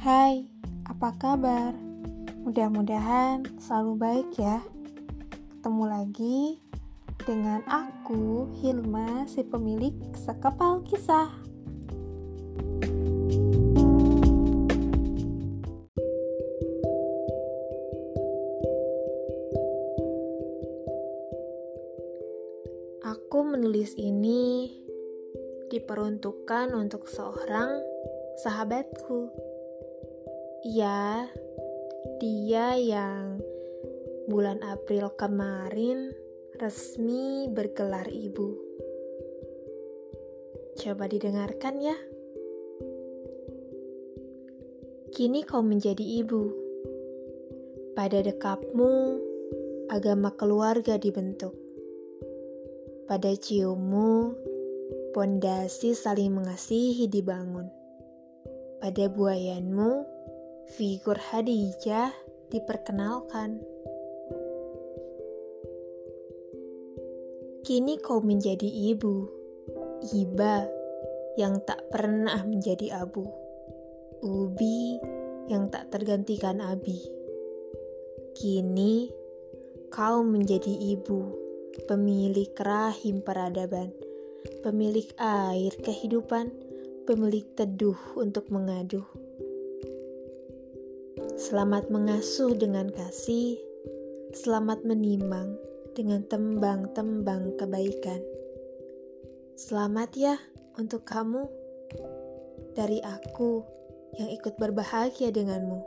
Hai, apa kabar? Mudah-mudahan selalu baik ya. Ketemu lagi dengan aku, Hilma, si pemilik sekepal kisah. Aku menulis ini diperuntukkan untuk seorang sahabatku. Iya, dia yang bulan April kemarin resmi bergelar ibu. Coba didengarkan ya. Kini kau menjadi ibu. Pada dekapmu, agama keluarga dibentuk. Pada ciummu, pondasi saling mengasihi dibangun. Pada buayanmu, figur Hadijah diperkenalkan. Kini kau menjadi ibu, iba yang tak pernah menjadi abu, ubi yang tak tergantikan abi. Kini kau menjadi ibu, pemilik rahim peradaban, pemilik air kehidupan, pemilik teduh untuk mengaduh. Selamat mengasuh dengan kasih, selamat menimang dengan tembang-tembang kebaikan. Selamat ya untuk kamu dari aku yang ikut berbahagia denganmu.